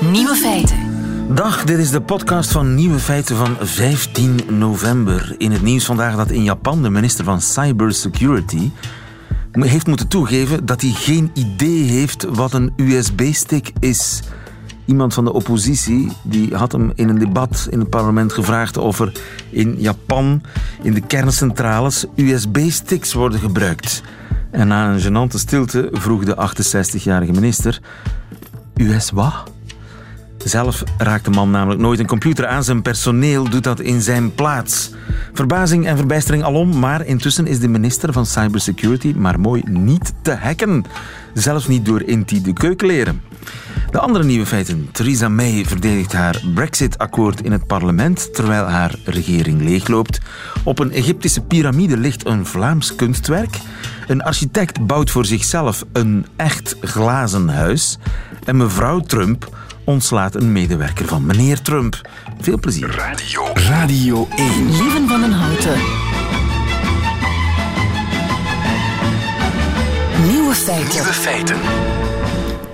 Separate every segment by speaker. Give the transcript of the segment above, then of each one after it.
Speaker 1: Nieuwe feiten.
Speaker 2: Dag, dit is de podcast van Nieuwe Feiten van 15 november. In het nieuws vandaag dat in Japan de minister van Cybersecurity heeft moeten toegeven dat hij geen idee heeft wat een USB-stick is. Iemand van de oppositie die had hem in een debat in het parlement gevraagd of er in Japan in de kerncentrales USB-sticks worden gebruikt. En na een genante stilte vroeg de 68-jarige minister: US wat? Zelf raakt de man namelijk nooit een computer aan. Zijn personeel doet dat in zijn plaats. Verbazing en verbijstering alom, maar intussen is de minister van Cybersecurity maar mooi niet te hacken. Zelfs niet door Inti de keukenleren. De andere nieuwe feiten. Theresa May verdedigt haar Brexit-akkoord in het parlement terwijl haar regering leegloopt. Op een Egyptische piramide ligt een Vlaams kunstwerk. Een architect bouwt voor zichzelf een echt glazen huis. En mevrouw Trump ontslaat een medewerker van meneer Trump. Veel plezier.
Speaker 3: Radio, Radio 1.
Speaker 1: Lieven van den Houten. Nieuwe feiten.
Speaker 3: Nieuwe feiten.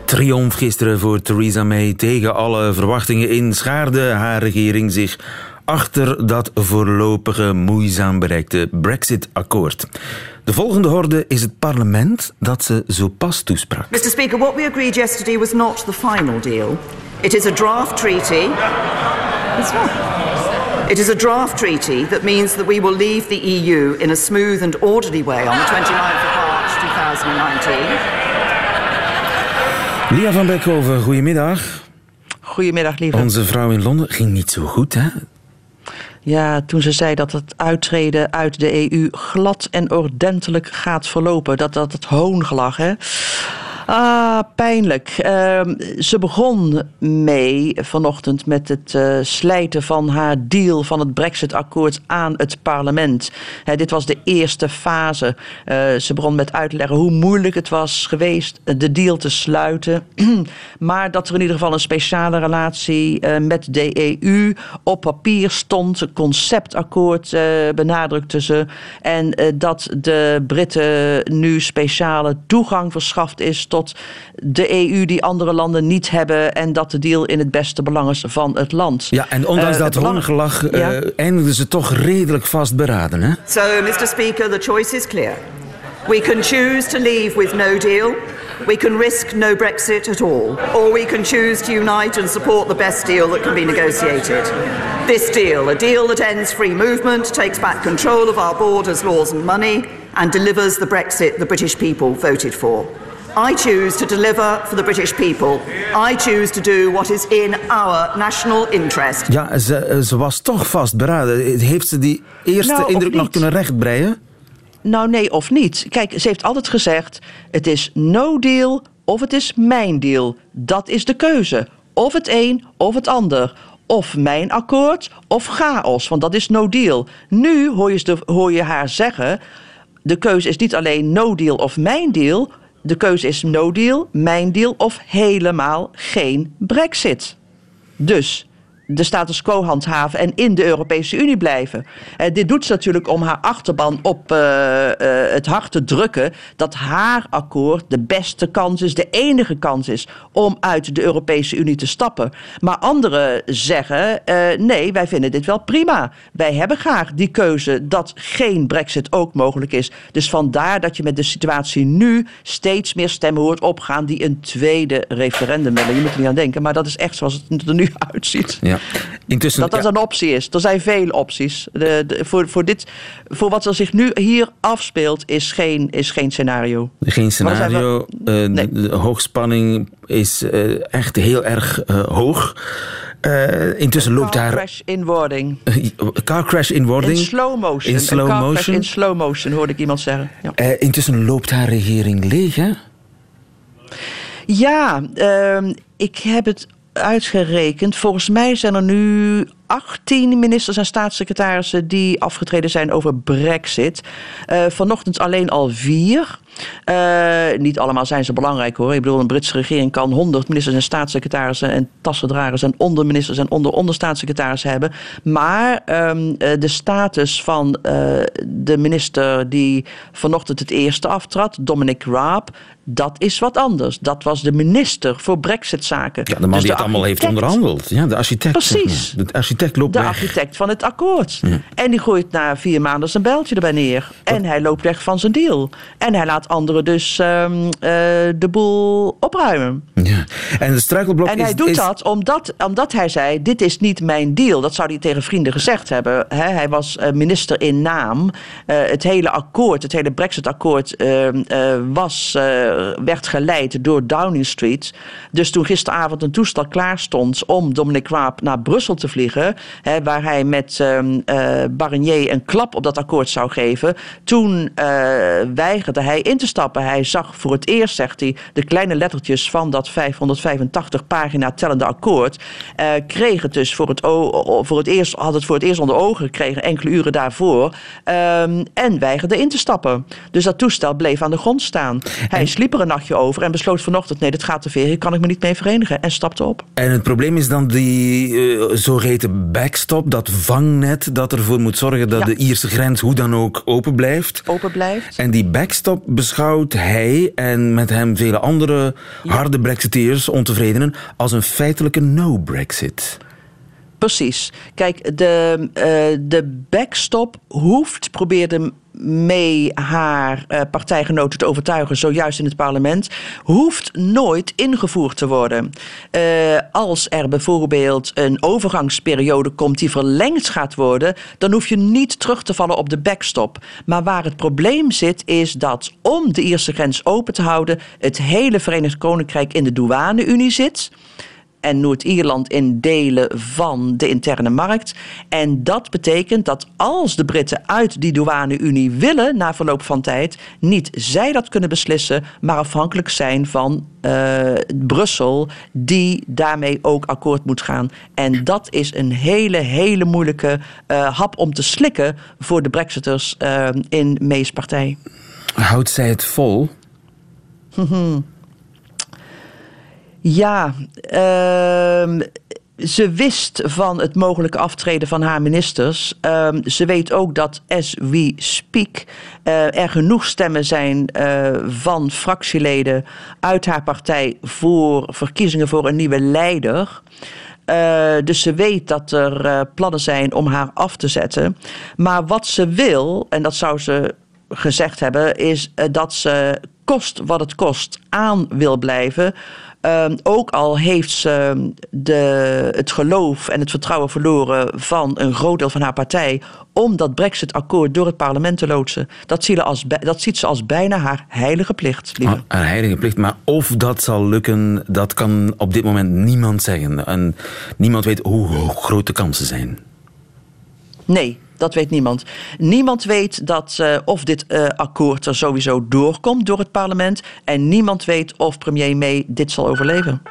Speaker 2: Triomf gisteren voor Theresa May. Tegen alle verwachtingen in schaarde haar regering zich achter dat voorlopige moeizaam bereikte Brexit-akkoord. De volgende horde is het parlement dat ze zo pas toesprak.
Speaker 4: Mr. Speaker, what we agreed yesterday was not the final deal. It is a draft treaty. It's not. It is a draft treaty that means that we will leave the EU in a smooth and orderly way on the 29th of March 2019.
Speaker 2: Lia van Beckhoven, goedemiddag.
Speaker 5: Goedemiddag, lieve.
Speaker 2: Onze vrouw in Londen ging niet zo goed, hè?
Speaker 5: Ja, toen ze zei dat het uittreden uit de EU glad en ordentelijk gaat verlopen. Dat dat het hoongelach, hè? Ah, pijnlijk. Ehm, ze begon mee vanochtend met het uh, slijten van haar deal van het Brexit-akkoord aan het parlement. dit was de eerste fase. Uh, ze begon met uitleggen hoe moeilijk het was geweest de deal te sluiten. maar dat er in ieder geval een speciale relatie met de EU op papier stond. Een conceptakkoord benadrukte ze. En dat de Britten nu speciale toegang verschaft is tot de EU die andere landen niet hebben en dat de deal in het beste belang is van het land.
Speaker 2: Ja, en ondanks uh, dat hongelach uh, ja? eindigden ze toch redelijk vastberaden, hè?
Speaker 4: So, Mr. Speaker, the choice is clear. We can choose to leave with no deal. We can risk no Brexit at all, or we can choose to unite and support the best deal that can be negotiated. This deal, a deal that ends free movement, takes back control of our borders, laws, and money, and delivers the Brexit the British people voted for. I choose to deliver for the British people. I choose to do what is in our national interest.
Speaker 2: Ja, ze, ze was toch vastberaden. Heeft ze die eerste
Speaker 5: nou,
Speaker 2: indruk nog kunnen rechtbreien?
Speaker 5: Nou, nee of niet. Kijk, ze heeft altijd gezegd: het is no deal of het is mijn deal. Dat is de keuze. Of het een of het ander. Of mijn akkoord of chaos, want dat is no deal. Nu hoor je, hoor je haar zeggen: de keuze is niet alleen no deal of mijn deal de keuze is no deal, mijn deal of helemaal geen brexit. Dus de status quo handhaven en in de Europese Unie blijven. Uh, dit doet ze natuurlijk om haar achterban op uh, uh, het hart te drukken dat haar akkoord de beste kans is, de enige kans is om uit de Europese Unie te stappen. Maar anderen zeggen: nee, wij vinden dit wel prima. Wij hebben graag die keuze dat geen Brexit ook mogelijk is. Dus vandaar dat je met de situatie nu steeds meer stemmen hoort opgaan die een tweede referendum willen. Je moet er niet aan denken, maar dat is echt zoals het er nu uitziet.
Speaker 2: Ja. Intussen,
Speaker 5: dat dat
Speaker 2: ja.
Speaker 5: een optie is. Er zijn veel opties. De, de, voor, voor, dit, voor wat er zich nu hier afspeelt, is geen, is geen scenario.
Speaker 2: Geen scenario.
Speaker 5: We,
Speaker 2: uh, nee. de, de, hoogspanning is uh, echt heel erg uh, hoog. Intussen loopt daar.
Speaker 5: Car crash in wording.
Speaker 2: car crash in wording.
Speaker 5: In slow motion.
Speaker 2: In slow
Speaker 5: car
Speaker 2: motion.
Speaker 5: Crash in slow motion hoorde ik iemand zeggen. Ja.
Speaker 2: Intussen loopt haar regering leeg, hè?
Speaker 5: Ja, uh, ik heb het uitgerekend. Volgens mij zijn er nu 18 ministers en staatssecretarissen die afgetreden zijn over Brexit. Uh, vanochtend alleen al vier. Uh, niet allemaal zijn ze belangrijk hoor. Ik bedoel, een Britse regering kan 100 ministers en staatssecretarissen en tassendragers en onderministers en onder onderstaatssecretarissen hebben. Maar um, de status van uh, de minister die vanochtend het eerste aftrad, Dominic Raab, dat is wat anders. Dat was de minister voor Brexit-zaken.
Speaker 2: Ja, de man dus die het allemaal heeft onderhandeld. Ja, de architect.
Speaker 5: Precies.
Speaker 2: De architect loopt
Speaker 5: de
Speaker 2: weg.
Speaker 5: architect van het akkoord. Ja. En die gooit na vier maanden zijn bijltje erbij neer. En hij loopt weg van zijn deal. En hij laat anderen dus um, uh, de boel opruimen.
Speaker 2: Ja. En de struikelblok
Speaker 5: En hij
Speaker 2: is,
Speaker 5: doet
Speaker 2: is...
Speaker 5: dat omdat, omdat hij zei: Dit is niet mijn deal. Dat zou hij tegen vrienden gezegd hebben. He, hij was uh, minister in naam. Uh, het hele akkoord, het hele Brexit-akkoord, uh, was werd geleid door Downing Street. Dus toen gisteravond een toestel klaar stond om Dominic Raab naar Brussel te vliegen, hè, waar hij met um, uh, Barnier een klap op dat akkoord zou geven, toen uh, weigerde hij in te stappen. Hij zag voor het eerst, zegt hij, de kleine lettertjes van dat 585 pagina tellende akkoord. Uh, kreeg het dus voor het, voor het eerst, had het voor het eerst onder ogen gekregen, enkele uren daarvoor. Um, en weigerde in te stappen. Dus dat toestel bleef aan de grond staan. Hij sliep er een nachtje over en besloot vanochtend: nee, dit gaat te ver, hier kan ik me niet mee verenigen. En stapte op.
Speaker 2: En het probleem is dan die uh, zogeheten backstop, dat vangnet dat ervoor moet zorgen dat ja. de Ierse grens hoe dan ook open blijft.
Speaker 5: Open blijft.
Speaker 2: En die backstop beschouwt hij en met hem vele andere ja. harde Brexiteers, ontevredenen, als een feitelijke no-Brexit.
Speaker 5: Precies. Kijk, de, uh, de backstop hoeft, probeerde mee haar uh, partijgenoten te overtuigen, zojuist in het parlement, hoeft nooit ingevoerd te worden. Uh, als er bijvoorbeeld een overgangsperiode komt die verlengd gaat worden, dan hoef je niet terug te vallen op de backstop. Maar waar het probleem zit, is dat om de Ierse grens open te houden, het hele Verenigd Koninkrijk in de douane-Unie zit en Noord-Ierland in delen van de interne markt. En dat betekent dat als de Britten uit die douane-Unie willen na verloop van tijd, niet zij dat kunnen beslissen, maar afhankelijk zijn van uh, Brussel, die daarmee ook akkoord moet gaan. En dat is een hele, hele moeilijke uh, hap om te slikken voor de Brexiters uh, in May's partij.
Speaker 2: Houdt zij het vol?
Speaker 5: Ja, uh, ze wist van het mogelijke aftreden van haar ministers. Uh, ze weet ook dat as we speak uh, er genoeg stemmen zijn uh, van fractieleden uit haar partij voor verkiezingen voor een nieuwe leider. Uh, dus ze weet dat er plannen zijn om haar af te zetten. Maar wat ze wil, en dat zou ze gezegd hebben, is dat ze kost wat het kost aan wil blijven. Uh, ook al heeft ze de, het geloof en het vertrouwen verloren van een groot deel van haar partij om dat Brexit-akkoord door het parlement te loodsen. Dat, zie als, dat ziet ze als bijna haar heilige plicht.
Speaker 2: Ah, haar heilige plicht, maar of dat zal lukken, dat kan op dit moment niemand zeggen. En niemand weet hoe groot de kansen zijn.
Speaker 5: Nee, dat weet niemand. Niemand weet dat, uh, of dit uh, akkoord er sowieso doorkomt door het parlement. En niemand weet of premier May dit zal overleven.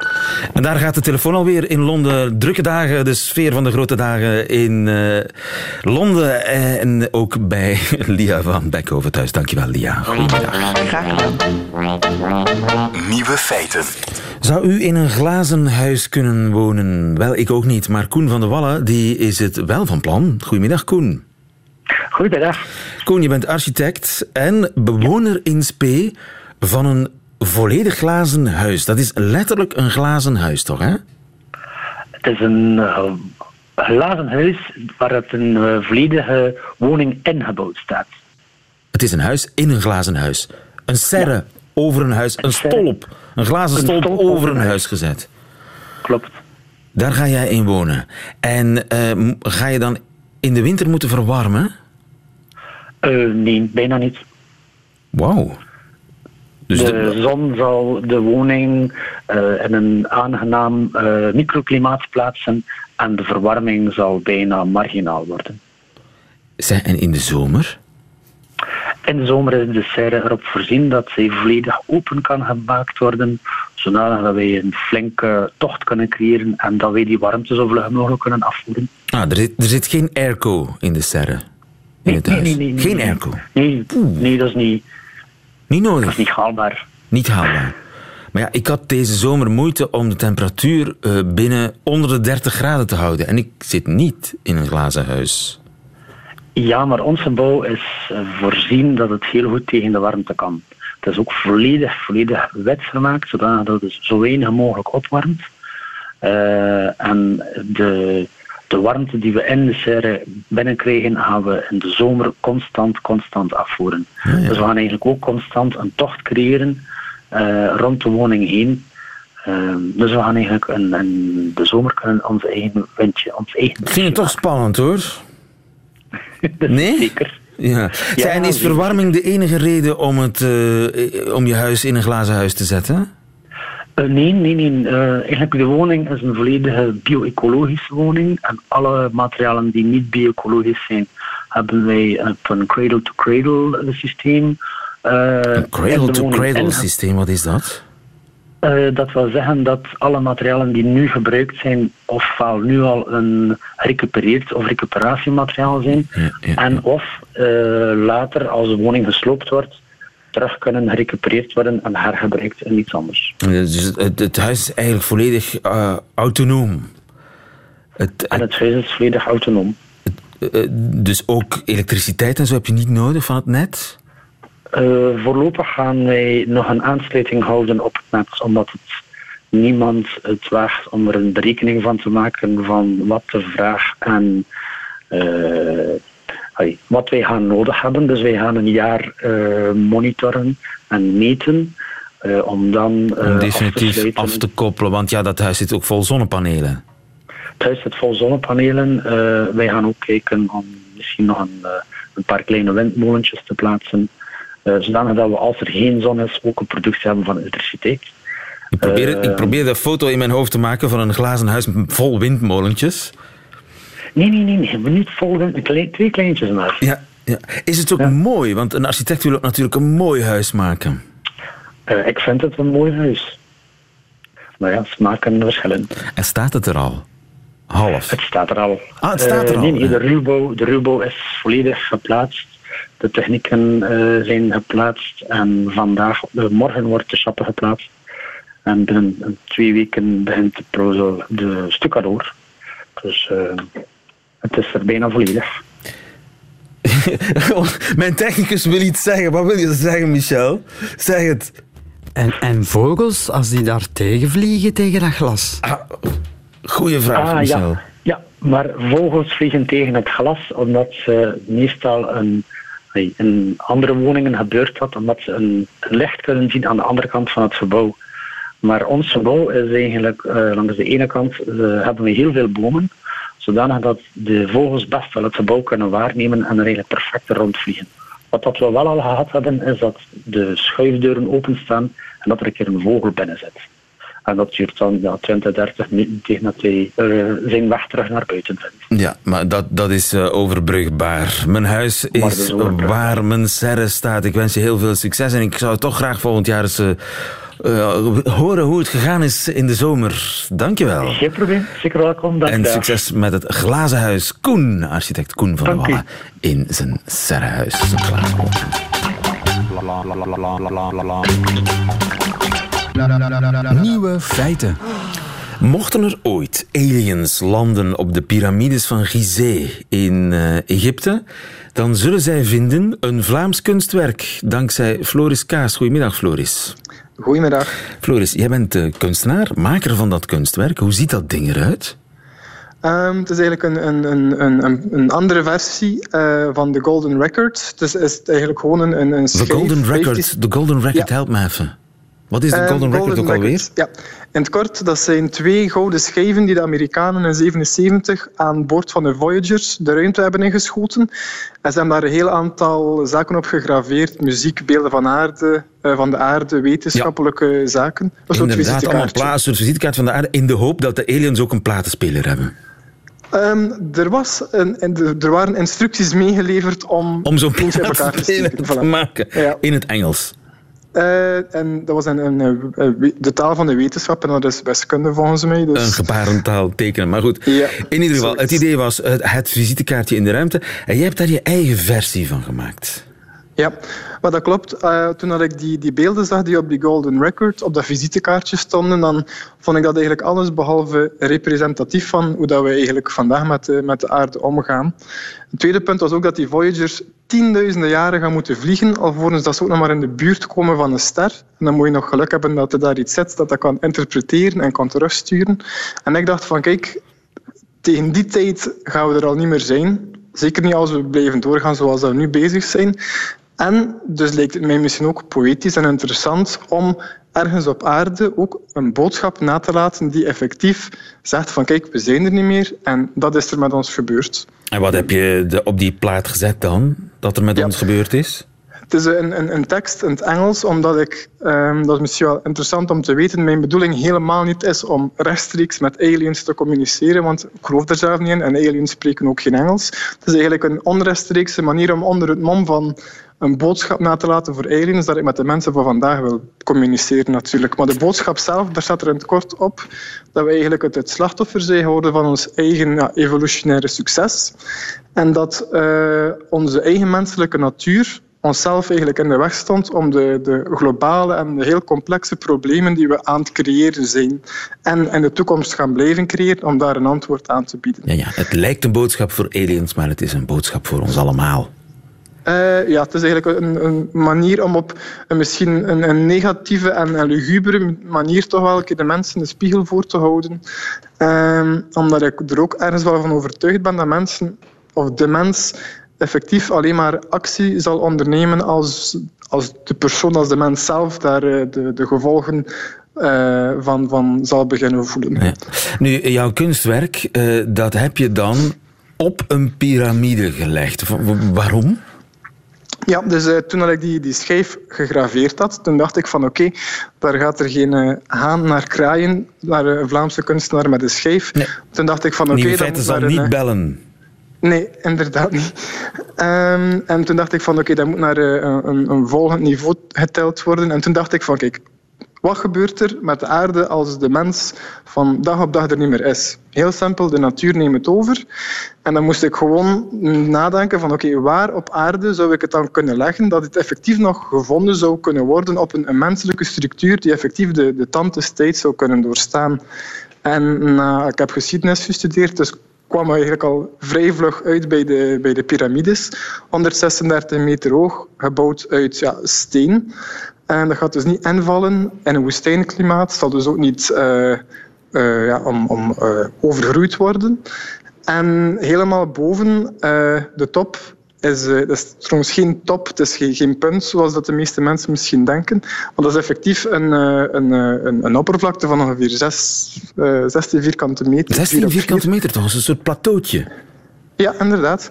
Speaker 2: En daar gaat de telefoon alweer in Londen. Drukke dagen, de sfeer van de grote dagen in uh, Londen. En ook bij Lia van Beckhoven thuis. Dankjewel, Lia. Goedemiddag.
Speaker 5: Graag gedaan.
Speaker 3: Nieuwe feiten.
Speaker 2: Zou u in een glazen huis kunnen wonen? Wel, ik ook niet. Maar Koen van der Wallen die is het wel van plan. Goedemiddag, Koen.
Speaker 6: Goedemiddag.
Speaker 2: Koen, je bent architect en bewoner in Spee van een volledig glazen huis. Dat is letterlijk een glazen huis, toch? Hè?
Speaker 6: Het is een uh, glazen huis waar het een uh, volledige woning ingebouwd staat.
Speaker 2: Het is een huis in een glazen huis. Een serre ja. over een huis, een stolp. Een glazen een stolp, over een huis gezet.
Speaker 6: Klopt.
Speaker 2: Daar ga jij in wonen. En uh, ga je dan in de winter moeten verwarmen?
Speaker 6: Uh, nee, bijna niet.
Speaker 2: Wauw.
Speaker 6: Dus de, de, zon zal de woning uh, in een aangenaam microklimaat plaatsen en de verwarming zal bijna marginaal worden.
Speaker 2: Zij, en in de zomer?
Speaker 6: In de zomer is de serre erop voorzien dat zij volledig open kan gemaakt worden, zodanig dat wij een flinke tocht kunnen creëren en dat wij die warmte zo vlug mogelijk kunnen afvoeren.
Speaker 2: Ah, er zit, er zit geen airco in de serre?
Speaker 6: Nee, nee, nee, nee,
Speaker 2: geen airco?
Speaker 6: Nee, nee, dat is niet,
Speaker 2: Niet nodig?
Speaker 6: dat is niet haalbaar.
Speaker 2: Niet haalbaar. Maar ja, ik had deze zomer moeite om de temperatuur eh, binnen onder de 30 graden te houden. En ik zit niet in een glazen huis.
Speaker 6: Ja, maar onze bouw is eh, voorzien dat het heel goed tegen de warmte kan. Het is ook volledig, volledig wit gemaakt, zodat het dus zo weinig mogelijk opwarmt. Eh, en de, de warmte die we in de serre binnenkrijgen, gaan we in de zomer constant, constant afvoeren. Dus we gaan eigenlijk ook constant een tocht creëren eh, rond de woning heen. Eh, dus we gaan eigenlijk in, in de zomer kunnen ons eigen windje, ons eigen
Speaker 2: Ik vind het toch spannend hoor. Nee?
Speaker 6: Zeker.
Speaker 2: Ja. Zijn is verwarming de enige reden om, het, eh, om je huis in een glazen huis te zetten?
Speaker 6: Eh, nee, nee, nee. Eh, eigenlijk de woning is een volledige bio-ecologische woning. En alle materialen die niet bio-ecologisch zijn, hebben wij op een cradle-to-cradle systeem. eh,
Speaker 2: Een cradle-to-cradle systeem, wat is dat?
Speaker 6: Eh, dat wil zeggen dat alle materialen die nu gebruikt zijn, ofwel nu al een gerecupereerd of recuperatiemateriaal zijn,
Speaker 2: Ja, ja,
Speaker 6: en of eh, later, als de woning gesloopt wordt, terug kunnen gerecupereerd worden en hergebruikt in iets anders.
Speaker 2: Dus het, het huis is eigenlijk volledig eh, autonoom. Het,
Speaker 6: En het huis is volledig autonoom.
Speaker 2: dus ook elektriciteit en zo heb je niet nodig van het net?
Speaker 6: Eh, voorlopig gaan wij nog een aansluiting houden op het net, omdat het niemand het waagt om er een berekening van te maken van wat de vraag en eh, wat wij gaan nodig hebben. Dus wij gaan een jaar eh, monitoren en meten om dan
Speaker 2: Om
Speaker 6: af te
Speaker 2: definitief af te koppelen, want ja, dat huis zit ook vol zonnepanelen.
Speaker 6: Het huis zit vol zonnepanelen. Wij gaan ook kijken om misschien nog een, een paar kleine windmolentjes te plaatsen. Eh, zodanig dat we, als er geen zon is, ook een productie hebben van elektriciteit.
Speaker 2: Ik probeer,
Speaker 6: Eh.
Speaker 2: ik probeer de foto in mijn hoofd te maken van een glazen huis vol windmolentjes.
Speaker 6: Nee, nee, nee, nee. niet vol wind, twee kleintjes maar.
Speaker 2: Ja, ja. Is het ook
Speaker 6: Ja.
Speaker 2: mooi? Want een architect wil ook natuurlijk een mooi huis maken.
Speaker 6: Eh, ik vind het een mooi huis. Maar ja, smaken verschillen.
Speaker 2: En staat het er al? Half.
Speaker 6: Het staat er al.
Speaker 2: Ah, het staat er al,
Speaker 6: Nee, de ruwbouw, de ruwbouw is volledig geplaatst. De technieken eh, zijn geplaatst. En vandaag, morgen wordt de chappen geplaatst. En binnen twee weken begint de prozo de stucadoor. Dus eh, het is er bijna volledig.
Speaker 2: Mijn technicus wil iets zeggen. Wat wil je zeggen, Michel? Zeg het.
Speaker 7: En, en vogels, als die daar tegen vliegen, tegen dat glas?
Speaker 2: Ah, goeie vraag,
Speaker 6: Ah,
Speaker 2: Michel.
Speaker 6: ja. ja, maar vogels vliegen tegen het glas omdat ze meestal een, in andere woningen gebeurt dat omdat ze een, licht kunnen zien aan de andere kant van het gebouw. Maar ons gebouw is eigenlijk eh, langs de ene kant eh, hebben we heel veel bomen, zodanig dat de vogels best wel het gebouw kunnen waarnemen en er eigenlijk perfect rondvliegen. Wat dat we wel al gehad hebben, is dat de schuifdeuren openstaan en dat er een keer een vogel binnen zit. En dat duurt dan ja, 20, 30 minuten tegen dat hij eh, zijn weg terug naar buiten vindt.
Speaker 2: Ja, maar dat, dat is eh, overbrugbaar. Mijn huis is
Speaker 6: is
Speaker 2: waar mijn serre staat. Ik wens je heel veel succes en ik zou toch graag volgend jaar eens eh, horen hoe het gegaan is in de zomer. Dankjewel.
Speaker 6: Geen probleem, zeker welkom. Dank
Speaker 2: En succes met het glazen huis. Koen, architect Koen van der
Speaker 6: Dank
Speaker 2: in zijn serrehuis. Zijn glazen huis.
Speaker 3: Nieuwe feiten.
Speaker 2: Mochten er ooit aliens landen op de piramides van Gizeh in eh, Egypte, dan zullen zij vinden een Vlaams kunstwerk, dankzij Floris Kaas. Goedemiddag, Floris.
Speaker 8: Goedemiddag.
Speaker 2: Floris, jij bent kunstenaar, maker van dat kunstwerk. Hoe ziet dat ding eruit?
Speaker 8: Ehm, het is eigenlijk een, een, een, een, een andere versie eh, van de Golden Record. Het is, het eigenlijk gewoon een, een, schijf,
Speaker 2: Golden
Speaker 8: 50
Speaker 2: Record, de Golden Record,
Speaker 8: Ja.
Speaker 2: help me even. Wat is de
Speaker 8: Ehm,
Speaker 2: Golden Record ook alweer?
Speaker 8: Ja, in het kort, dat zijn twee gouden schijven die de Amerikanen in 77 aan boord van de Voyager de ruimte hebben ingeschoten. En ze hebben daar een heel aantal zaken op gegraveerd. Muziek, beelden van, aarde, eh, van de aarde, wetenschappelijke zaken. Soort
Speaker 2: Inderdaad, allemaal plaatsen, een soort visitekaart van de aarde, in de hoop dat de aliens ook een platenspeler hebben.
Speaker 8: Ehm, er, was een, en er- waren instructies meegeleverd om,
Speaker 2: Om zo'n
Speaker 8: elkaar te
Speaker 2: te maken.
Speaker 8: Ja.
Speaker 2: In het Engels.
Speaker 8: Eh, en dat was een, een, de taal van de wetenschap en dat is wiskunde volgens mij. Dus...
Speaker 2: Een gebarentaal tekenen. Maar goed,
Speaker 8: Ja,
Speaker 2: in ieder geval, het idee was het, het visitekaartje in de ruimte. En jij hebt daar je eigen versie van gemaakt.
Speaker 8: Ja, maar dat klopt. Eh, toen dat ik die, die beelden zag die op die Golden Record, op dat visitekaartje stonden, dan vond ik dat eigenlijk alles behalve representatief van hoe dat we eigenlijk vandaag met de, met de aarde omgaan. Het tweede punt was ook dat die Voyagers tienduizenden jaren gaan moeten vliegen, alvorens dat ze ook nog maar in de buurt komen van een ster. En dan moet je nog geluk hebben dat er daar iets zit dat dat kan interpreteren en kan terugsturen. En ik dacht van, kijk, tegen die tijd gaan we er al niet meer zijn. Zeker niet als we blijven doorgaan zoals we nu bezig zijn. En dus lijkt het mij misschien ook poëtisch en interessant om ergens op aarde ook een boodschap na te laten die effectief zegt van kijk, we zijn er niet meer en dat is er met ons gebeurd.
Speaker 2: En wat heb je op die plaat gezet dan, dat er met
Speaker 8: Ja.
Speaker 2: ons gebeurd is?
Speaker 8: Het is een, een, een tekst in het Engels, omdat ik, ehm, dat is misschien wel interessant om te weten, mijn bedoeling helemaal niet is om rechtstreeks met aliens te communiceren, want ik geloof er zelf niet in en aliens spreken ook geen Engels. Het is eigenlijk een onrechtstreekse manier om onder het mom van een boodschap na te laten voor aliens, dat ik met de mensen van vandaag wil communiceren natuurlijk. Maar de boodschap zelf, daar staat er in het kort op dat we eigenlijk het, het slachtoffer zijn geworden van ons eigen ja, evolutionaire succes. En dat eh, onze eigen menselijke natuur onszelf eigenlijk in de weg stond om de, de globale en de heel complexe problemen die we aan het creëren zijn en in de toekomst gaan blijven creëren, om daar een antwoord aan te bieden.
Speaker 2: Ja, ja, het lijkt een boodschap voor aliens, maar het is een boodschap voor ons allemaal.
Speaker 8: Eh, ja, het is eigenlijk een, een manier om op een misschien een, een negatieve en een lugubere manier toch wel de mensen de spiegel voor te houden. Ehm, omdat ik er ook ergens wel van overtuigd ben dat mensen, of de mens, effectief alleen maar actie zal ondernemen als, als de persoon, als de mens zelf daar eh, de, de gevolgen eh, van, van zal beginnen voelen.
Speaker 2: Nu, jouw kunstwerk, dat heb je dan op een piramide gelegd. Waarom?
Speaker 8: Ja, dus eh, toen ik die, die schijf gegraveerd had, toen dacht ik van oké, daar gaat er geen eh, haan naar kraaien, naar een Vlaamse kunstenaar met een schijf.
Speaker 2: Nee.
Speaker 8: Toen dacht ik van oké,
Speaker 2: zal
Speaker 8: een,
Speaker 2: niet
Speaker 8: eh,
Speaker 2: bellen.
Speaker 8: Nee, inderdaad niet. Ehm, en toen dacht ik van oké, dat moet naar eh, een, een volgend niveau geteld worden. En toen dacht ik van kijk, wat gebeurt er met de aarde als de mens van dag op dag er niet meer is? Heel simpel, de natuur neemt het over. En dan moest ik gewoon nadenken van oké, waar op aarde zou ik het dan kunnen leggen dat het effectief nog gevonden zou kunnen worden op een, menselijke structuur die effectief de, de tand zou kunnen doorstaan. En nou, ik heb geschiedenis gestudeerd, dus kwam eigenlijk al vrij vlug uit bij de, bij de piramides. 136 meter hoog, gebouwd uit ja, steen. En dat gaat dus niet invallen in een woestijnklimaat. Het zal dus ook niet eh, eh, ja, om, om, eh, overgroeid worden. En helemaal boven de top is, dat is trouwens geen top, het is geen, geen punt zoals dat de meeste mensen misschien denken. Maar dat is effectief een, een, een, een oppervlakte van ongeveer 6, eh 16 vierkante meter.
Speaker 2: 16
Speaker 8: Vier op
Speaker 2: vierkante
Speaker 8: vier.
Speaker 2: meter, toch? is een soort plateautje.
Speaker 8: Ja, inderdaad.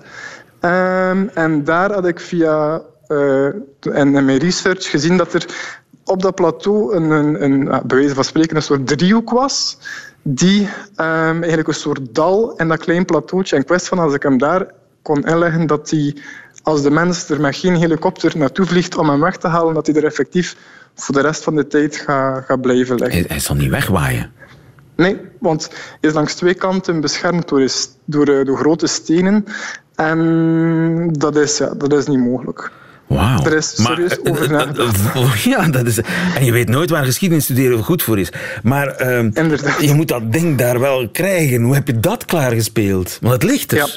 Speaker 8: Ehm, en daar had ik via eh, en in mijn research gezien dat er op dat plateau een, een, een bij wijze van spreken een soort driehoek was, die ehm, eigenlijk een soort dal in dat klein plateautje. En ik wist van als ik hem daar kon inleggen, dat die, als de mens er met geen helikopter naartoe vliegt om hem weg te halen, dat hij er effectief voor de rest van de tijd gaat gaat blijven liggen.
Speaker 2: Hij, hij zal niet wegwaaien.
Speaker 8: Nee, want hij is langs twee kanten beschermd door, eh, door grote stenen. En dat is, ja, dat is niet mogelijk.
Speaker 2: Wauw.
Speaker 8: Er is serieus
Speaker 2: eh,
Speaker 8: over
Speaker 2: eh,
Speaker 8: nagedacht.
Speaker 2: eh, ja, dat is... En je weet nooit waar geschiedenis studeren goed voor is. Maar ehm, je moet dat ding daar wel krijgen. Hoe heb je dat klaargespeeld? Want het ligt er.
Speaker 8: Ja.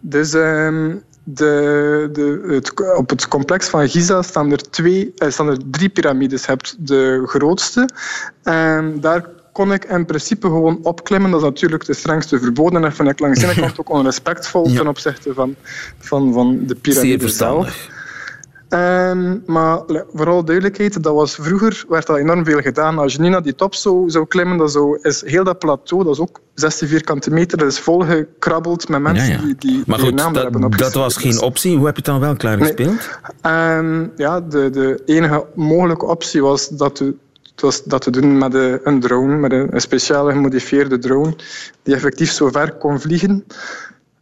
Speaker 8: Dus ehm, de, de, het, op het complex van Giza staan er, twee, eh, staan er drie piramides. Je hebt de grootste. En daar kon ik in principe gewoon opklimmen. Dat is natuurlijk de strengste verboden. En vind ik langs de ene kant ook onrespectvol
Speaker 2: Ja.
Speaker 8: ten opzichte van, van, van de piramide zelf. Ehm, maar vooral duidelijkheid, dat was vroeger werd dat enorm veel gedaan. Als je nu naar die top zou, zou klimmen, dan zou, is heel dat plateau, dat is ook 16 vierkante meter, dat is volgekrabbeld met mensen
Speaker 2: Ja, ja.
Speaker 8: die, die
Speaker 2: Maar goed, dat,
Speaker 8: hebben
Speaker 2: dat was geen
Speaker 8: Dus-
Speaker 2: optie. Hoe heb je het dan wel klaargespeeld?
Speaker 8: En ja, de, de enige mogelijke optie was dat de Het was dat te doen met een, drone, met een, een speciale gemodifieerde drone, die effectief zo ver kon vliegen.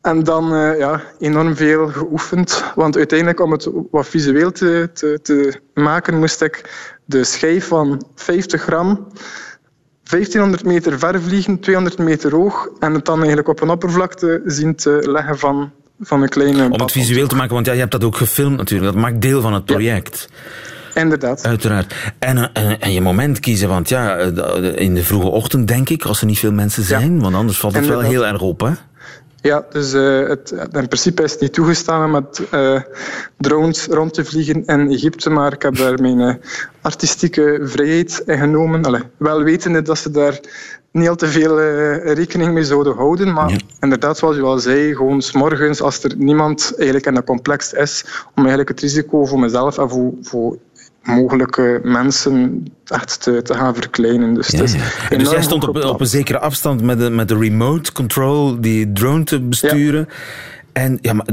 Speaker 8: En dan uh, ja, enorm veel geoefend. Want uiteindelijk, om het wat visueel te, te, te maken, moest ik de schijf van 50 gram 1500 meter ver vliegen, 200 meter hoog en het dan eigenlijk op een oppervlakte zien te leggen van, van een kleine...
Speaker 2: Om het visueel te maken, want ja, je hebt dat ook gefilmd natuurlijk. Dat maakt deel van het project.
Speaker 8: Ja. Inderdaad.
Speaker 2: Uiteraard. En, en, eh, en, je moment kiezen, want ja, eh, in de vroege ochtend denk ik, als er niet veel mensen zijn, ja. want anders valt het Inderdaad. wel heel erg op, hè?
Speaker 8: Ja, dus uh, het, in principe is het niet toegestaan om met uh, drones rond te vliegen in Egypte, maar ik heb daar mijn uh, artistieke vrijheid in genomen. Allee, wel wetende dat ze daar niet al te veel rekening mee zouden houden, maar ja. inderdaad, zoals u al zei, gewoon s'morgens, als er niemand eigenlijk in een complex is, om eigenlijk het risico voor mezelf en voor, voor mogelijke mensen echt te, te gaan verkleinen. Dus,
Speaker 2: ja, ja. dus jij stond op, op, een zekere afstand met de, met de remote control die drone te besturen. Ja. En ja, maar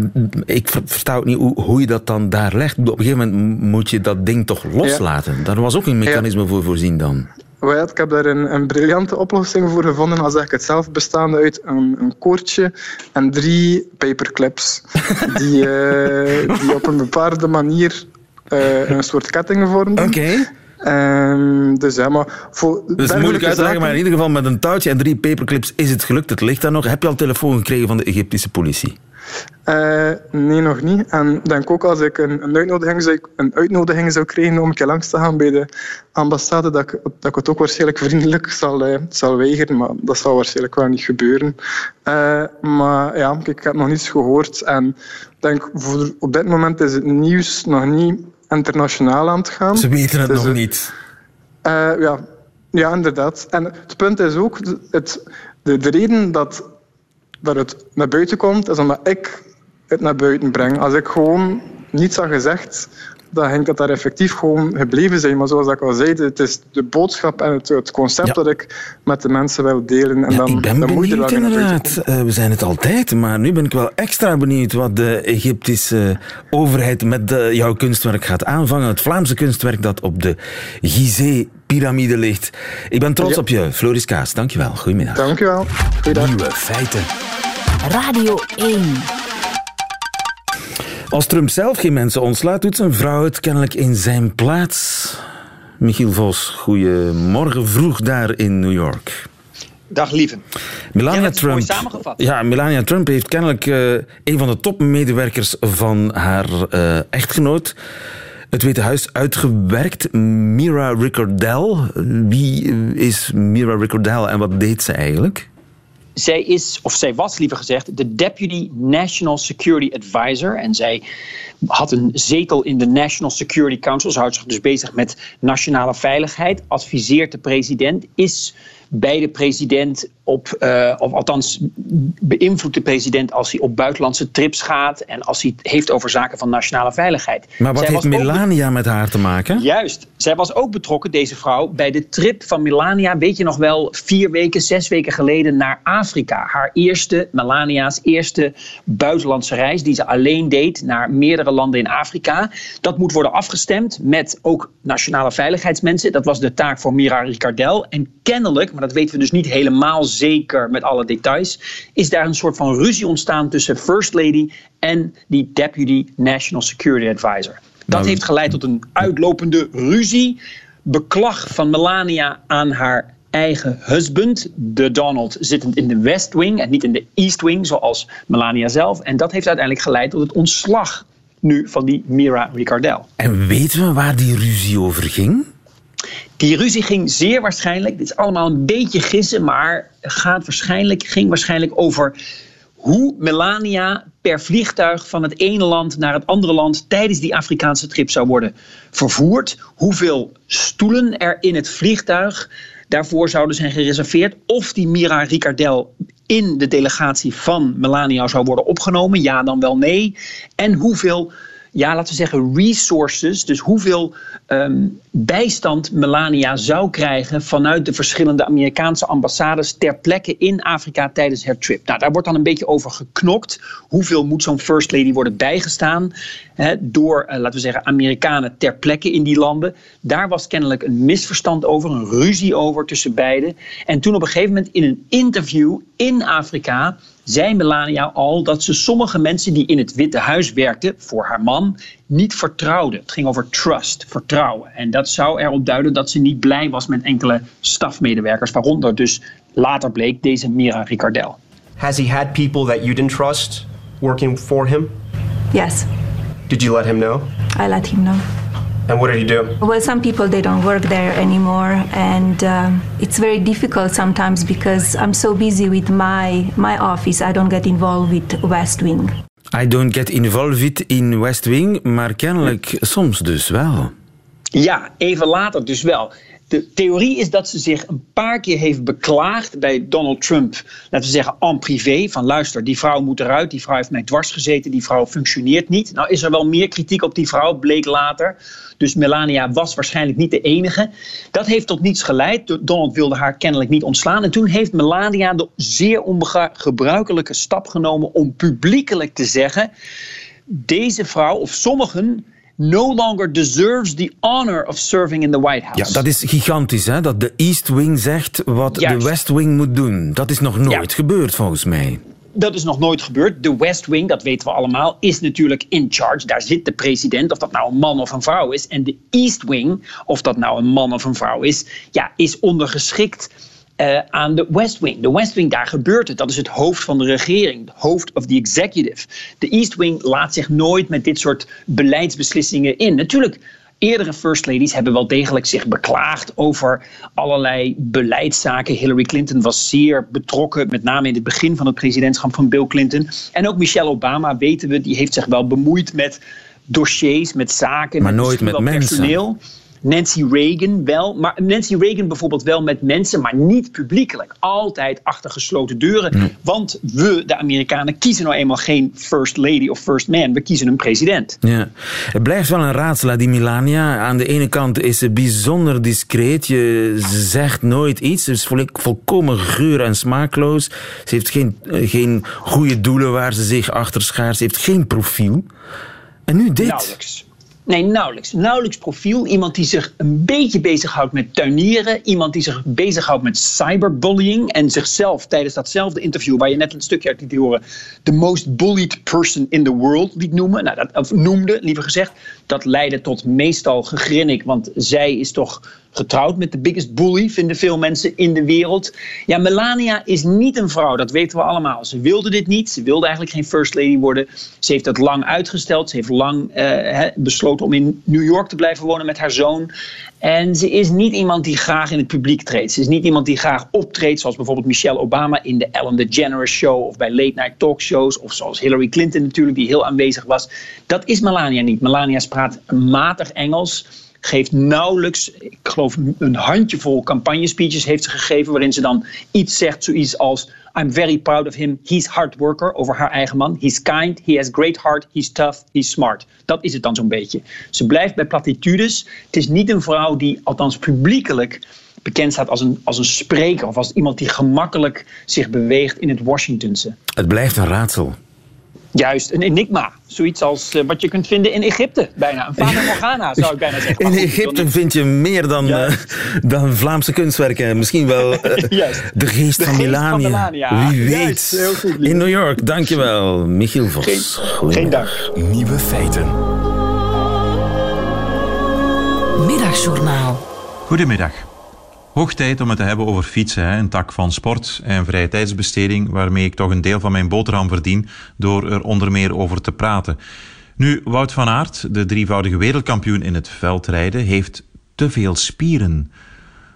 Speaker 2: ik versta ook niet hoe, hoe je dat dan daar legt. Op een gegeven moment moet je dat ding toch loslaten. Ja. Daar was ook een mechanisme voor voorzien dan.
Speaker 8: Well, ik heb daar een, een, briljante oplossing voor gevonden. Als ik het zelf bestaande uit een, een koordje en drie paperclips. die, uh, die op een bepaalde manier uh, een soort ketting vormden.
Speaker 2: Oké. Okay.
Speaker 8: Um, dus ja, maar voor
Speaker 2: is moeilijk uit te leggen, maar in ieder geval met een touwtje en drie paperclips is het gelukt. Het ligt daar nog. Heb je al telefoon gekregen van de Egyptische politie?
Speaker 8: Uh, nee, nog niet. En denk ook als ik een, een, uitnodiging zou, een uitnodiging zou krijgen om een keer langs te gaan bij de ambassade, dat ik, dat ik het ook waarschijnlijk vriendelijk zal, uh, zal weigeren. Maar dat zal waarschijnlijk wel niet gebeuren. Uh, maar ja, kijk, ik heb nog niets gehoord. En denk, voor, op dit moment is het nieuws nog niet internationaal aan het gaan.
Speaker 2: Ze weten het
Speaker 8: dus,
Speaker 2: nog niet.
Speaker 8: ja, ja, inderdaad. En het punt is ook, het, de, de reden dat dat het naar buiten komt, is omdat ik het naar buiten breng. Als ik gewoon niets had gezegd, dan ging dat daar effectief gewoon gebleven zijn. Maar zoals ik al zei, het is de boodschap en het, het concept ja. dat ik met de mensen wil delen. En
Speaker 2: ja,
Speaker 8: dan,
Speaker 2: ik ben
Speaker 8: dan
Speaker 2: benieuwd,
Speaker 8: moet
Speaker 2: inderdaad. Uh, we zijn het altijd, maar nu ben ik wel extra benieuwd wat de Egyptische overheid met de, jouw kunstwerk gaat aanvangen. Het Vlaamse kunstwerk dat op de Gizeh-pyramide ligt. Ik ben trots ja. op je, Floris Kaas. Dankjewel. Goedemiddag.
Speaker 8: Dankjewel. Goeiedag.
Speaker 3: Nieuwe feiten.
Speaker 1: Radio 1.
Speaker 2: Als Trump zelf geen mensen ontslaat, doet zijn vrouw het kennelijk in zijn plaats. Michiel Vos, goedemorgen vroeg daar in New York.
Speaker 9: Dag lieve.
Speaker 2: Melania Trump. Ja, Melania Trump heeft kennelijk uh, een van de topmedewerkers van haar uh, echtgenoot het Witte Huis uitgewerkt. Mira Ricardel. Wie is Mira Ricardel en wat deed ze eigenlijk?
Speaker 9: Zij is, of zij was liever gezegd, de Deputy National Security Advisor. En zij had een zetel in de National Security Council. Ze houdt zich dus bezig met nationale veiligheid. Adviseert de president. Is bij de president op, uh, of althans beïnvloedt de president als hij op buitenlandse trips gaat en als hij het heeft over zaken van nationale veiligheid.
Speaker 2: Maar wat zij heeft Melania met haar te maken?
Speaker 9: Juist. Zij was ook betrokken, deze vrouw, bij de trip van Melania, weet je nog wel, vier weken, zes weken geleden naar Afrika. Haar eerste, Melania's eerste buitenlandse reis, die ze alleen deed naar meerdere landen in Afrika. Dat moet worden afgestemd met ook nationale veiligheidsmensen. Dat was de taak voor Mira Ricardel. En kennelijk, maar dat weten we dus niet helemaal zeker met alle details, is daar een soort van ruzie ontstaan tussen First Lady en die Deputy National Security Advisor. Dat heeft geleid tot een uitlopende ruzie, beklag van Melania aan haar eigen husband, de Donald, zittend in de West Wing en niet in de East Wing, zoals Melania zelf. En dat heeft uiteindelijk geleid tot het ontslag nu van die Mira Ricardel.
Speaker 2: En weten we waar die ruzie over ging?
Speaker 9: Die ruzie ging zeer waarschijnlijk, dit is allemaal een beetje gissen, maar gaat waarschijnlijk, ging waarschijnlijk over hoe Melania per vliegtuig van het ene land naar het andere land tijdens die Afrikaanse trip zou worden vervoerd. Hoeveel stoelen er in het vliegtuig daarvoor zouden zijn gereserveerd. Of die Mira Ricardel in de delegatie van Melania zou worden opgenomen. Ja, dan wel nee. En hoeveel ja, laten we zeggen, resources, dus hoeveel ehm, bijstand Melania zou krijgen vanuit de verschillende Amerikaanse ambassades ter plekke in Afrika tijdens haar trip. Nou, daar wordt dan een beetje over geknokt. Hoeveel moet zo'n First Lady worden bijgestaan hè, door, eh, laten we zeggen, Amerikanen ter plekke in die landen? Daar was kennelijk een misverstand over, een ruzie over tussen beiden. En toen op een gegeven moment in een interview in Afrika zei Melania al dat ze sommige mensen die in het Witte Huis werkten voor haar man niet vertrouwde. Het ging over trust, vertrouwen. En dat zou erop duiden dat ze niet blij was met enkele stafmedewerkers, waaronder dus later bleek deze Mira Ricardel.
Speaker 10: Has he had people that you didn't trust working for him?
Speaker 11: Yes,
Speaker 10: Did you let him know?
Speaker 11: I let him know.
Speaker 10: And what did he do?
Speaker 11: Well, some people they don't work there anymore, and um, it's very difficult sometimes because I'm so busy with my my office. I don't get involved with West Wing.
Speaker 2: I don't get involved in West Wing, maar kennelijk soms dus wel.
Speaker 9: Ja, even later dus wel. De theorie is dat ze zich een paar keer heeft beklaagd bij Donald Trump, laten we zeggen en privé, van luister, die vrouw moet eruit, die vrouw heeft mij dwars gezeten, die vrouw functioneert niet. Nou is er wel meer kritiek op die vrouw, bleek later. Dus Melania was waarschijnlijk niet de enige. Dat heeft tot niets geleid. Donald wilde haar kennelijk niet ontslaan. En toen heeft Melania de zeer ongebruikelijke stap genomen om publiekelijk te zeggen: deze vrouw of sommigen no longer deserves the honor of serving in the White House.
Speaker 2: Ja, dat is gigantisch, hè? Dat de East Wing zegt wat
Speaker 9: Juist.
Speaker 2: de West Wing moet doen. Dat is nog nooit
Speaker 9: Ja.
Speaker 2: gebeurd, volgens mij.
Speaker 9: Dat is nog nooit gebeurd. De West Wing, dat weten we allemaal, is natuurlijk in charge. Daar zit de president, of dat nou een man of een vrouw is. En de East Wing, of dat nou een man of een vrouw is, ja, is ondergeschikt eh, aan de West Wing. De West Wing, daar gebeurt het. Dat is het hoofd van de regering, het hoofd of the executive. De East Wing laat zich nooit met dit soort beleidsbeslissingen in. Natuurlijk. Eerdere first ladies hebben wel degelijk zich beklaagd over allerlei beleidszaken. Hillary Clinton was zeer betrokken, met name in het begin van het presidentschap van Bill Clinton. En ook Michelle Obama, weten we, die heeft zich wel bemoeid met dossiers, met zaken,
Speaker 2: Maar
Speaker 9: met
Speaker 2: nooit met mensen.
Speaker 9: personeel. Nancy Reagan wel, maar Nancy Reagan bijvoorbeeld wel met mensen, maar niet publiekelijk. Altijd achter gesloten deuren. Want we, de Amerikanen, kiezen nou eenmaal geen first lady of first man. We kiezen een president.
Speaker 2: Ja. Het blijft wel een raadsel, die Melania. Aan de ene kant is ze bijzonder discreet. Je zegt nooit iets. Ze is vol- volkomen geur en smaakloos. Ze heeft geen, eh, geen goede doelen waar ze zich achter schaart. Ze heeft geen profiel. En nu dit.
Speaker 9: Nauwelijks. Nee, nauwelijks. Nauwelijks profiel. Iemand die zich een beetje bezighoudt met tuinieren. Iemand die zich bezighoudt met cyberbullying. En zichzelf tijdens datzelfde interview, waar je net een stukje uit liet horen, the most bullied person in the world liet noemen. Nou, dat, of noemde, liever gezegd. Dat leidde tot meestal gegrinnik, want zij is toch getrouwd met de biggest bully, vinden veel mensen in de wereld. Ja, Melania is niet een vrouw, dat weten we allemaal. Ze wilde dit niet. Ze wilde eigenlijk geen first lady worden. Ze heeft dat lang uitgesteld. Ze heeft lang eh, besloten om in New York te blijven wonen met haar zoon. En ze is niet iemand die graag in het publiek treedt. Ze is niet iemand die graag optreedt, zoals bijvoorbeeld Michelle Obama in de Ellen DeGeneres Show of bij late night talkshows. Of zoals Hillary Clinton natuurlijk, die heel aanwezig was. Dat is Melania niet. Melania praat matig Engels geeft nauwelijks, ik geloof een handjevol campagnespeeches heeft ze gegeven waarin ze dan iets zegt, zoiets als I'm very proud of him, he's hard worker, over haar eigen man. He's kind, he has great heart, he's tough, he's smart. Dat is het dan zo'n beetje. Ze blijft bij platitudes. Het is niet een vrouw die, althans publiekelijk, bekend staat als een, als een spreker of als iemand die gemakkelijk zich beweegt in het Washingtonse.
Speaker 2: Het blijft een raadsel.
Speaker 9: Juist, een enigma. Zoiets als eh, wat je kunt vinden in Egypte, bijna. Een Fata Morgana, zou ik bijna zeggen.
Speaker 2: In
Speaker 9: goed,
Speaker 2: Egypte
Speaker 9: niet-
Speaker 2: vind je meer dan, eh, dan Vlaamse kunstwerken. Misschien wel eh,
Speaker 9: Juist.
Speaker 2: de geest
Speaker 9: De
Speaker 2: van
Speaker 9: geest
Speaker 2: Melania.
Speaker 9: van Melania.
Speaker 2: Wie weet.
Speaker 9: Juist, heel goed, lieve.
Speaker 2: In New York. Dankjewel, Michiel Vos.
Speaker 9: Geen, dank.
Speaker 3: Nieuwe feiten.
Speaker 1: Middagjournaal.
Speaker 12: Goedemiddag. Hoog tijd om het te hebben over fietsen, hè, een tak van sport en vrije tijdsbesteding, waarmee ik toch een deel van mijn boterham verdien door er onder meer over te praten. Nu, Wout van Aert, de drievoudige wereldkampioen in het veldrijden, heeft te veel spieren.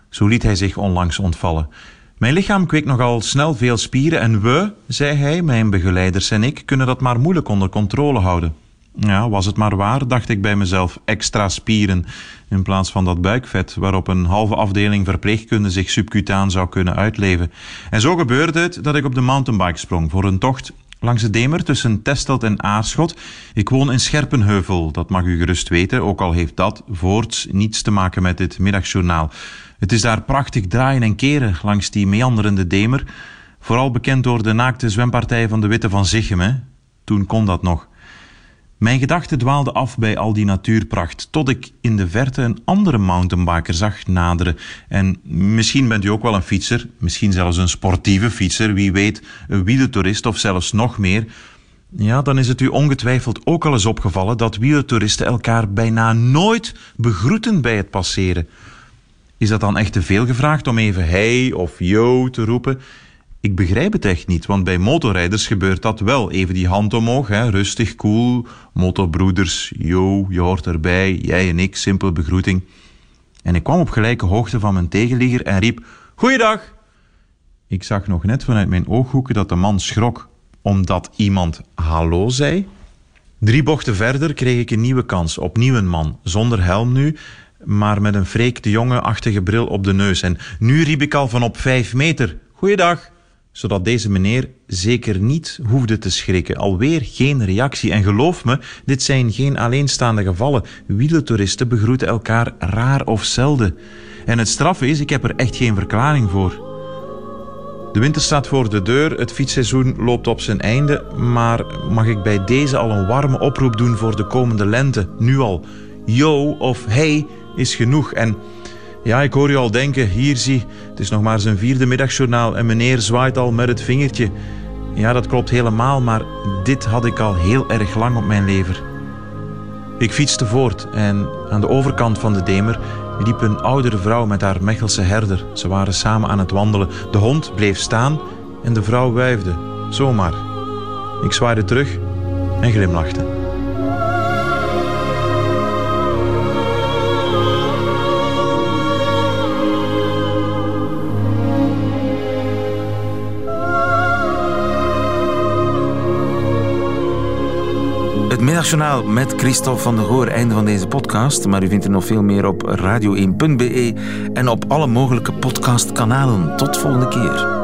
Speaker 12: Zo liet hij zich onlangs ontvallen. Mijn lichaam kweekt nogal snel veel spieren en we, zei hij, mijn begeleiders en ik, kunnen dat maar moeilijk onder controle houden. Ja, was het maar waar, dacht ik bij mezelf, extra spieren in plaats van dat buikvet waarop een halve afdeling verpleegkunde zich subcutaan zou kunnen uitleven. En zo gebeurde het dat ik op de mountainbike sprong voor een tocht langs de Demer tussen Testelt en Aarschot. Ik woon in Scherpenheuvel, dat mag u gerust weten, ook al heeft dat voorts niets te maken met dit middagjournaal. Het is daar prachtig draaien en keren langs die meanderende Demer. Vooral bekend door de naakte zwempartij van de Witte van Zichem. Toen kon dat nog. Mijn gedachten dwaalden af bij al die natuurpracht, tot ik in de verte een andere mountainbiker zag naderen. En misschien bent u ook wel een fietser, misschien zelfs een sportieve fietser, wie weet, een wielertourist of zelfs nog meer. Ja, dan is het u ongetwijfeld ook al eens opgevallen dat wielertouristen elkaar bijna nooit begroeten bij het passeren. Is dat dan echt te veel gevraagd om even hey of yo te roepen? Ik begrijp het echt niet, want bij motorrijders gebeurt dat wel. Even die hand omhoog, hè, rustig, cool. Motorbroeders, yo, je hoort erbij, jij en ik, simpele begroeting. En ik kwam op gelijke hoogte van mijn tegenligger en riep: Goeiedag! Ik zag nog net vanuit mijn ooghoeken dat de man schrok, omdat iemand hallo zei. Drie bochten verder kreeg ik een nieuwe kans, opnieuw een man, zonder helm nu, maar met een Freek de Jonge-achtige bril op de neus. En nu riep ik al van op vijf meter: Goeiedag! Zodat deze meneer zeker niet hoefde te schrikken. Alweer geen reactie. En geloof me, dit zijn geen alleenstaande gevallen. Wielentouristen begroeten elkaar raar of zelden. En het straffe is, ik heb er echt geen verklaring voor. De winter staat voor de deur, het fietsseizoen loopt op zijn einde, maar mag ik bij deze al een warme oproep doen voor de komende lente? Nu al. Yo of hey is genoeg en ja, ik hoor je al denken, hier zie, het is nog maar zijn vierde middagjournaal en meneer zwaait al met het vingertje. Ja, dat klopt helemaal, maar dit had ik al heel erg lang op mijn lever. Ik fietste voort en aan de overkant van de Demer liep een oudere vrouw met haar Mechelse herder. Ze waren samen aan het wandelen. De hond bleef staan en de vrouw wuifde, zomaar. Ik zwaaide terug en glimlachte.
Speaker 2: Middagjournaal met Christophe van der Goor. Einde van deze podcast. Maar u vindt er nog veel meer op radio1.be en op alle mogelijke podcastkanalen. Tot volgende keer.